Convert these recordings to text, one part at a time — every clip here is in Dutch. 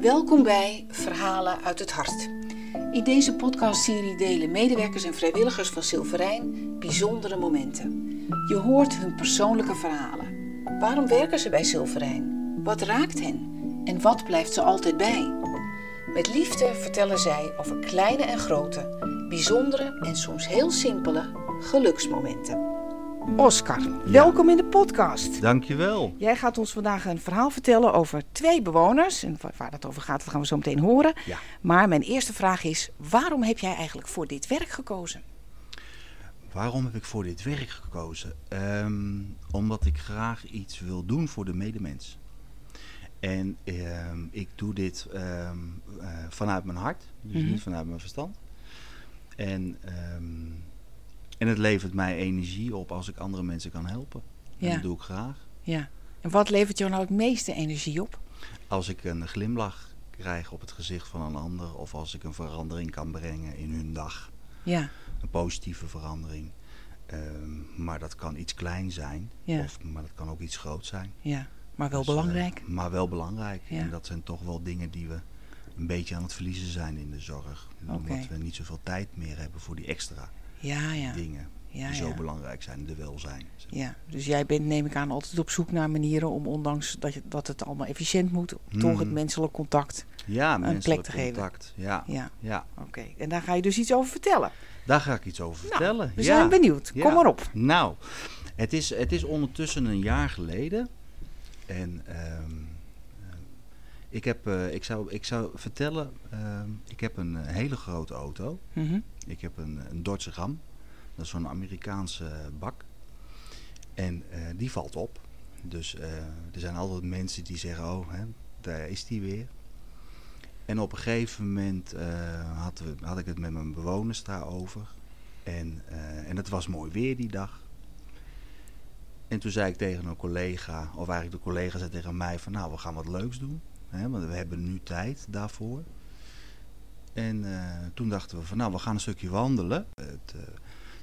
Welkom bij Verhalen uit het Hart. In deze podcastserie delen medewerkers en vrijwilligers van Silverijn bijzondere momenten. Je hoort hun persoonlijke verhalen. Waarom werken ze bij Silverijn? Wat raakt hen? En wat blijft ze altijd bij? Met liefde vertellen zij over kleine en grote, bijzondere en soms heel simpele geluksmomenten. Oscar, welkom in de podcast. Dankjewel. Jij gaat ons vandaag een verhaal vertellen over twee bewoners. En waar dat over gaat, dat gaan we zo meteen horen. Ja. Maar mijn eerste vraag is: waarom heb jij eigenlijk voor dit werk gekozen? Waarom heb ik voor dit werk gekozen? Ehm, omdat ik graag iets wil doen voor de medemens. En ehm, ik doe dit ehm, eh, vanuit mijn hart, dus Mhm. niet vanuit mijn verstand. En, ehm, en het levert mij energie op als ik andere mensen kan helpen. En dat doe ik graag. Ja. En wat levert jou nou het meeste energie op? Als ik een glimlach krijg op het gezicht van een ander, of als ik een verandering kan brengen in hun dag. Ja. een positieve verandering. Ehm, maar dat kan iets klein zijn, Ja. of, maar dat kan ook iets groot zijn. Ja. Maar wel Dus, eh, belangrijk. maar wel belangrijk. Ja. En dat zijn toch wel dingen die we een beetje aan het verliezen zijn in de zorg. Omdat we niet zoveel tijd meer hebben voor die extra Ja, ja. dingen Ja, die zo belangrijk zijn, de welzijn. Ja, dus jij bent, neem ik aan, altijd op zoek naar manieren om, ondanks dat, je, dat het allemaal efficiënt moet, toch het menselijk contact. Ja, plek menselijk te geven. contact. Ja, Ja, ja, oké. En daar ga je dus iets over vertellen. daar ga ik iets over vertellen. Nou, we ja. zijn benieuwd. Kom maar op. Nou, het is, het is ondertussen een jaar geleden. En eh, ik, heb, eh, ik, zou, ik zou vertellen, ehm, ik heb een eh, hele grote auto. Mhm. Ik heb een, een Dodge Ram. Dat is zo'n Amerikaanse bak. En eh, die valt op. Dus eh, er zijn altijd mensen die zeggen, oh, hè, daar is die weer. En op een gegeven moment eh, had, we, had ik het met mijn bewoners daarover. En, eh, en het was mooi weer die dag. En toen zei ik tegen een collega, of eigenlijk de collega zei tegen mij van nou, we gaan wat leuks doen. Hè, want we hebben nu tijd daarvoor. En eh, toen dachten we van nou, we gaan een stukje wandelen. Het eh,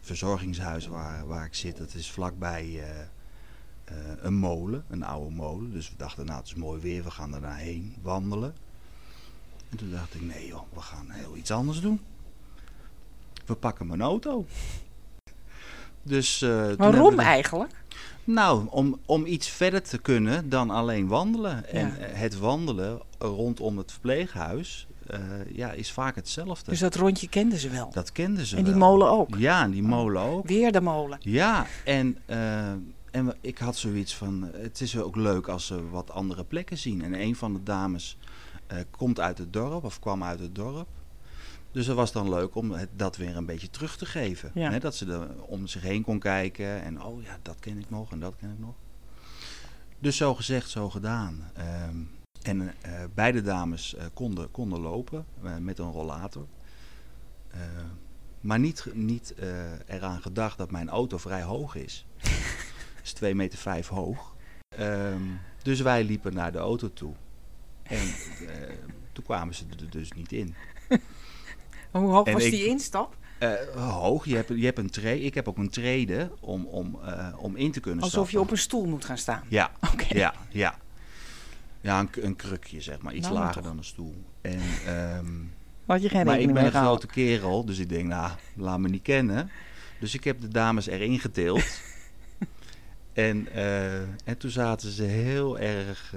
verzorgingshuis waar, waar ik zit, dat is vlakbij eh, een molen, een oude molen. Dus we dachten nou, het is mooi weer, we gaan er naar heen wandelen. En toen dacht ik nee joh, we gaan heel iets anders doen. We pakken mijn auto. Dus, Waarom eigenlijk? Nou, om, om iets verder te kunnen dan alleen wandelen. En Ja. eh, het wandelen rondom het verpleeghuis eh, ja, is vaak hetzelfde. Dus dat rondje kenden ze wel. dat kenden ze en die wel. molen ook. Ja, en die molen ook. Weer de molen. Ja, en, eh, en ik had zoiets van, het is ook leuk als ze wat andere plekken zien. En een van de dames komt uit het dorp, of kwam uit het dorp. Dus het was dan leuk om het, dat weer een beetje terug te geven. Ja. Hè, dat ze er om zich heen kon kijken en oh ja, dat ken ik nog en dat ken ik nog. Dus zo gezegd, zo gedaan. Ehm, en eh, beide dames eh, konden, konden lopen eh, met een rollator. Eh, maar niet, niet eraan gedacht dat mijn auto vrij hoog is. Het is 2,5 meter vijf hoog. Ehm, dus wij liepen naar de auto toe. En toen kwamen ze er dus niet in. Hoe hoog En was ik- die instap? Eh, hoog, je hebt, je hebt een tree. Ik heb ook een trede om, om, eh, om in te kunnen Alsof je op een stoel moet gaan staan. Ja, Oké. ja, ja. Ja, een, een krukje zeg maar. Iets Nou, lager toch. dan een stoel. En, Had je geen maar ik ben een grote kerel, dus ik denk, nou, laat me niet kennen. Dus ik heb de dames erin getild. en, eh, en toen zaten ze heel erg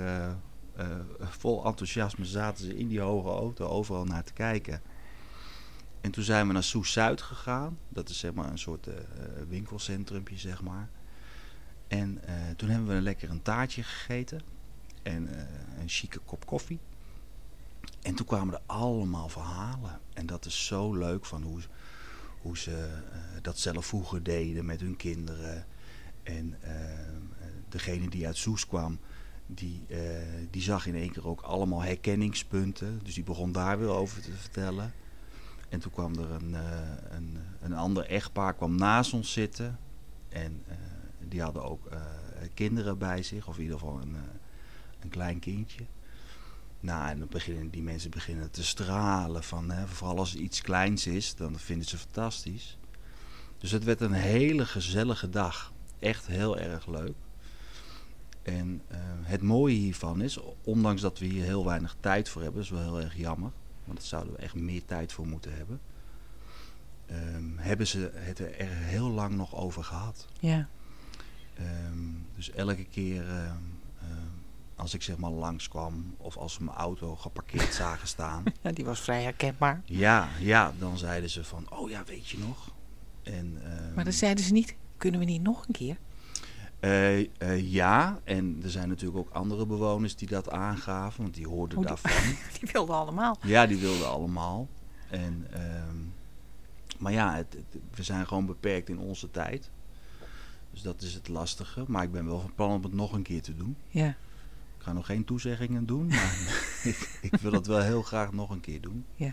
vol enthousiasme zaten ze in die hoge auto overal naar te kijken. En toen zijn we naar Soes Zuid gegaan. Dat is zeg maar een soort eh, winkelcentrumpje, zeg maar. En eh, toen hebben we lekker een taartje gegeten. En een chique kop koffie. En toen kwamen er allemaal verhalen. En dat is zo leuk van hoe, hoe ze dat zelf vroeger deden met hun kinderen. En degene die uit Soes kwam, die, die zag in één keer ook allemaal herkenningspunten. Dus die begon daar weer over te vertellen. En toen kwam er een, eh, een, een ander echtpaar kwam naast ons zitten. En eh, die hadden ook eh, kinderen bij zich, of in ieder geval een, een klein kindje. Nou, en dan beginnen die mensen beginnen te stralen van, hè, vooral als het iets kleins is, dan vinden ze fantastisch. Dus het werd een hele gezellige dag. Echt heel erg leuk. En het mooie hiervan is, ondanks dat we hier heel weinig tijd voor hebben, is wel heel erg jammer, want daar zouden we echt meer tijd voor moeten hebben, ehm, hebben ze het er heel lang nog over gehad. Ja. Ehm, dus elke keer ehm, als ik zeg maar langskwam of als ze mijn auto geparkeerd zagen staan, ja, die was vrij herkenbaar. ja, ja, dan zeiden ze van, oh ja, weet je nog? En, Maar dan zeiden ze niet, kunnen we niet nog een keer? Eh, eh, ja, en er zijn natuurlijk ook andere bewoners die dat aangaven, want die hoorden Oh, die- daarvan. Die wilden allemaal. ja, die wilden allemaal. En, ehm, maar ja, het, het- we zijn gewoon beperkt in onze tijd. Dus dat is het lastige. Maar ik ben wel van plan om het nog een keer te doen. Ja. Ik ga nog geen toezeggingen doen, maar ik, ik wil het wel heel graag nog een keer doen. Ja.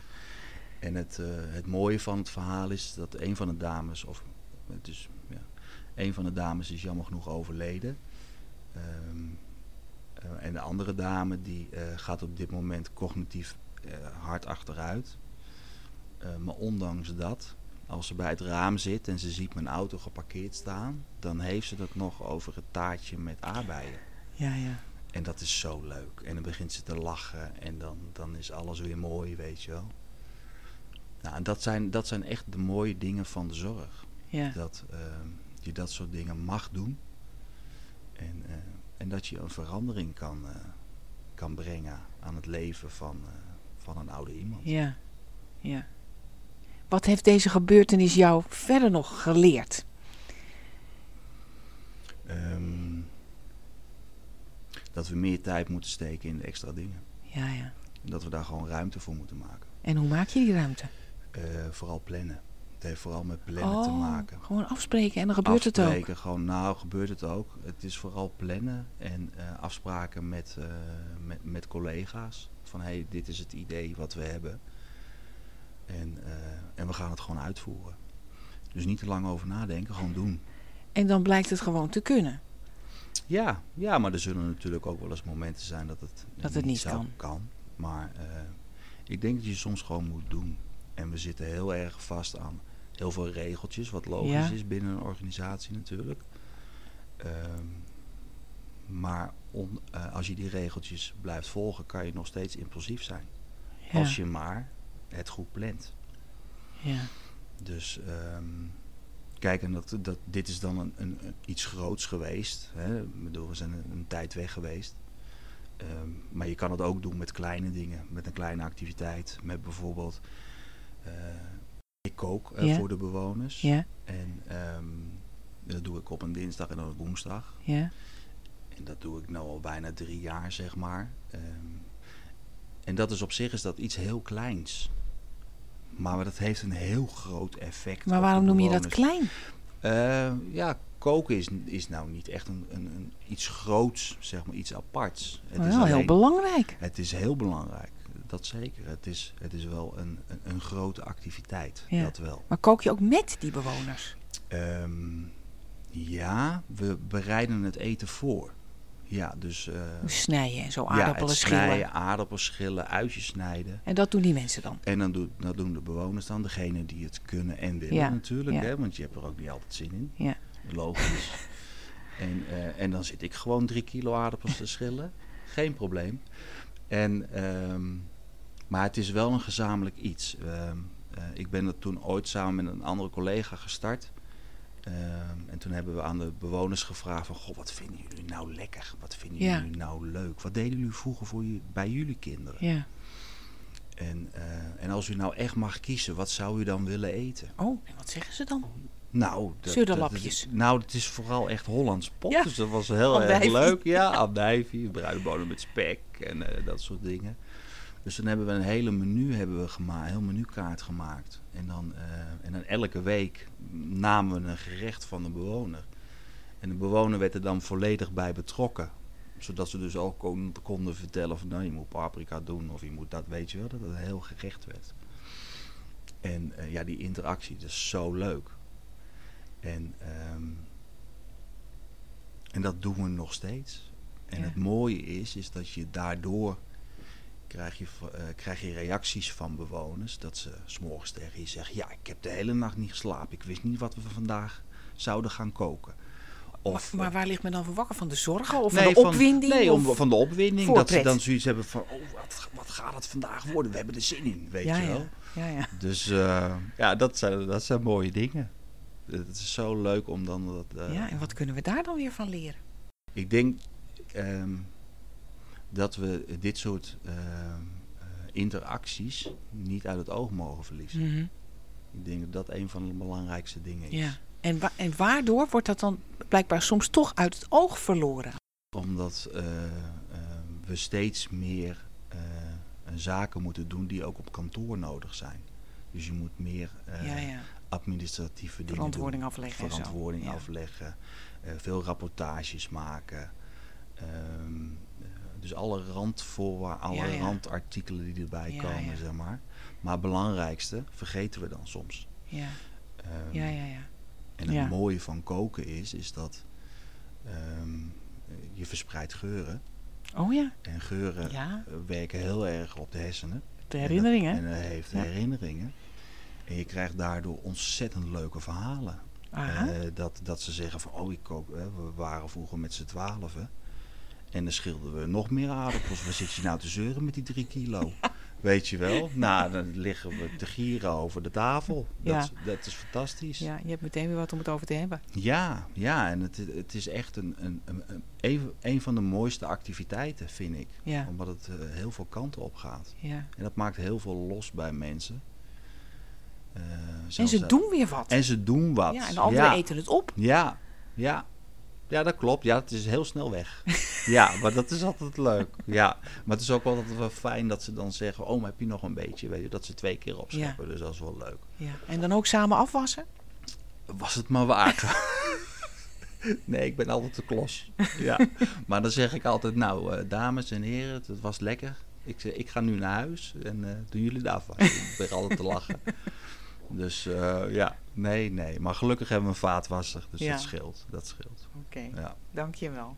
En het, eh, het mooie van het verhaal is dat een van de dames, of het is, ja, een van de dames is jammer genoeg overleden. Ehm, eh, en de andere dame die eh, gaat op dit moment cognitief eh, hard achteruit. Maar ondanks dat, als ze bij het raam zit en ze ziet mijn auto geparkeerd staan, dan heeft ze het nog over het taartje met aardbeien. Ja, ja. En dat is zo leuk. En dan begint ze te lachen en dan, dan is alles weer mooi, weet je wel. Nou, en dat zijn, dat zijn echt de mooie dingen van de zorg. Ja. Dat ehm, je dat soort dingen mag doen. En, eh, en dat je een verandering kan, eh, kan brengen aan het leven van, eh, van een oude iemand. Ja. Ja. Wat heeft deze gebeurtenis jou verder nog geleerd? Ehm, dat we meer tijd moeten steken in de extra dingen. Ja, ja. Dat we daar gewoon ruimte voor moeten maken. En hoe maak je die ruimte? Vooral plannen. Het heeft vooral met plannen te maken. Oh, gewoon afspreken en dan gebeurt het ook. afspreken, gewoon, nou gebeurt het ook. Het is vooral plannen en eh, afspraken met, eh, met, met collega's. Van hé, hey, dit is het idee wat we hebben. En, eh, en we gaan het gewoon uitvoeren. Dus niet te lang over nadenken, gewoon doen. En dan blijkt het gewoon te kunnen. Ja, ja, maar er zullen natuurlijk ook wel eens momenten zijn dat het, Dat het niet zou- kan. Maar ik denk dat je soms gewoon moet doen. En we zitten heel erg vast aan heel veel regeltjes, wat logisch Ja. is binnen een organisatie natuurlijk. Ehm, maar on- eh, als je die regeltjes blijft volgen, kan je nog steeds impulsief zijn. Ja. Als je maar het goed plant. ja. Dus ehm, kijk, en dat, dat, dit is dan een, een, een- iets groots geweest. Hè? Ik bedoel, we zijn een, een tijd weg geweest. Ehm, maar je kan het ook doen met kleine dingen, met een kleine activiteit. Met bijvoorbeeld, ik kook eh, voor de bewoners. En ehm, dat doe ik op een dinsdag en op een woensdag. En dat doe ik nu al bijna drie jaar, zeg maar. Ehm, en dat is op zich is dat iets heel kleins. Maar dat heeft een heel groot effect. Maar waarom noem je dat klein? Eh, ja, koken is, is nou niet echt een, een, een iets groots, zeg maar, iets aparts. Het is wel heel belangrijk. Het is heel belangrijk, dat zeker. Het is, het is wel een, een, een grote activiteit, Ja. dat wel. Maar kook je ook met die bewoners? Ehm, ja, we bereiden het eten voor. Ja, dus... eh, Snijden en zo ja, aardappelen het schillen. snijden, aardappelen schillen, uitjes snijden. En dat doen die mensen dan? En dan doen, dat doen de bewoners dan, degene die het kunnen en willen Ja, natuurlijk. ja. Hè, want je hebt er ook niet altijd zin in. Ja. Logisch. en, eh, en dan zit ik gewoon drie kilo aardappels te schillen. Geen probleem. En, ehm, maar het is wel een gezamenlijk iets. Ehm, eh, ik ben dat toen ooit samen met een andere collega gestart. Ehm, en toen hebben we aan de bewoners gevraagd van... Goh, wat vinden jullie nou lekker? Wat vinden Ja. jullie nou leuk? Wat deden jullie vroeger voor je, bij jullie kinderen? Ja. En, eh, en als u nou echt mag kiezen, wat zou u dan willen eten? Oh, en wat zeggen ze dan? Nou, Zuurderlapjes. nou, het is vooral echt Hollands pot. Ja. Dus dat was heel erg leuk. Ja, andijvie, bruine bonen met spek en eh, dat soort dingen. Dus dan hebben we een hele menu hebben we gemaakt, een heel menukaart gemaakt. En dan, eh, en dan elke week namen we een gerecht van de bewoner. En de bewoner werd er dan volledig bij betrokken. Zodat ze dus ook kon- konden vertellen van nou, je moet paprika doen of je moet dat, weet je wel. Dat het een heel gerecht werd. En eh, ja, die interactie, dat is zo leuk. En, ehm, en dat doen we nog steeds. En Ja. het mooie is, is dat je daardoor krijg je, eh, krijg je reacties van bewoners. Dat ze s'morgens tegen je zeggen, ja, ik heb de hele nacht niet geslapen. Ik wist niet wat we vandaag zouden gaan koken. Of, maar, maar waar ligt men dan voor wakker? Van de zorgen of van de opwinding? nee, om, van de opwinding. Dat ze dan zoiets hebben van, oh, wat, wat gaat het vandaag worden? We hebben er zin in, weet ja, je wel. Ja, ja, ja. Dus eh, ja, dat zijn, dat zijn mooie dingen. Het is zo leuk om dan dat... eh, ja, en wat kunnen we daar dan weer van leren? Ik denk ehm, dat we dit soort ehm, eh, interacties niet uit het oog mogen verliezen. Mhm. Ik denk dat dat een van de belangrijkste dingen is. Ja. En, wa- en waardoor wordt dat dan blijkbaar soms toch uit het oog verloren? Omdat eh, eh, we steeds meer eh, zaken moeten doen die ook op kantoor nodig zijn. Dus je moet meer ja, ja. administratieve dingen Verantwoording doen. afleggen zo. Verantwoording Ja. afleggen. veel rapportages maken. Ehm, eh, dus alle randvoorwaarden, alle Ja, ja. randartikelen die erbij Ja, komen, zeg maar. Maar het belangrijkste vergeten we dan soms. Ja, Ehm, ja, ja. ja. En het mooie van koken is, is dat ehm, je verspreidt geuren. Oh ja, En geuren eh, werken heel erg op de hersenen. De herinneringen. En dat en dat heeft herinneringen. En je krijgt daardoor ontzettend leuke verhalen. Eh, dat, dat ze zeggen van, oh ik kook, hè, we waren vroeger met z'n twaalfen. En dan schilden we nog meer aardappels. Waar zit je nou te zeuren met die drie kilo? Weet je wel? Nou, dan liggen we te gieren over de tafel. Dat, Ja. is, dat is fantastisch. ja, je hebt meteen weer wat om het over te hebben. Ja, ja en het, het is echt een, een, een, een, een- van de mooiste activiteiten, vind ik. Ja, Omdat het eh, heel veel kanten op gaat. ja. En dat maakt heel veel los bij mensen. Eh, En ze dat- doen weer wat. En ze doen wat. ja, en de anderen eten het op. Ja, ja. Ja, dat klopt. Ja, het is heel snel weg. ja, maar dat is altijd leuk. Ja, maar het is ook altijd wel fijn dat ze dan zeggen... Oh, maar heb je nog een beetje? Weet je, dat ze twee keer opscheppen. Dus dat is wel leuk. Ja. En dan ook samen afwassen. Was het maar waard. nee, ik ben altijd te klos. Ja. Maar dan zeg ik altijd... Nou, eh, dames en heren, het was lekker. Ik, zeg, ik ga nu naar huis en eh, doen jullie de afwas. ik ben altijd te lachen. Dus eh, ja, nee, nee. Maar gelukkig hebben we een vaatwasser. Dus Ja. dat scheelt. Dat scheelt. Oké, Ja. dankjewel.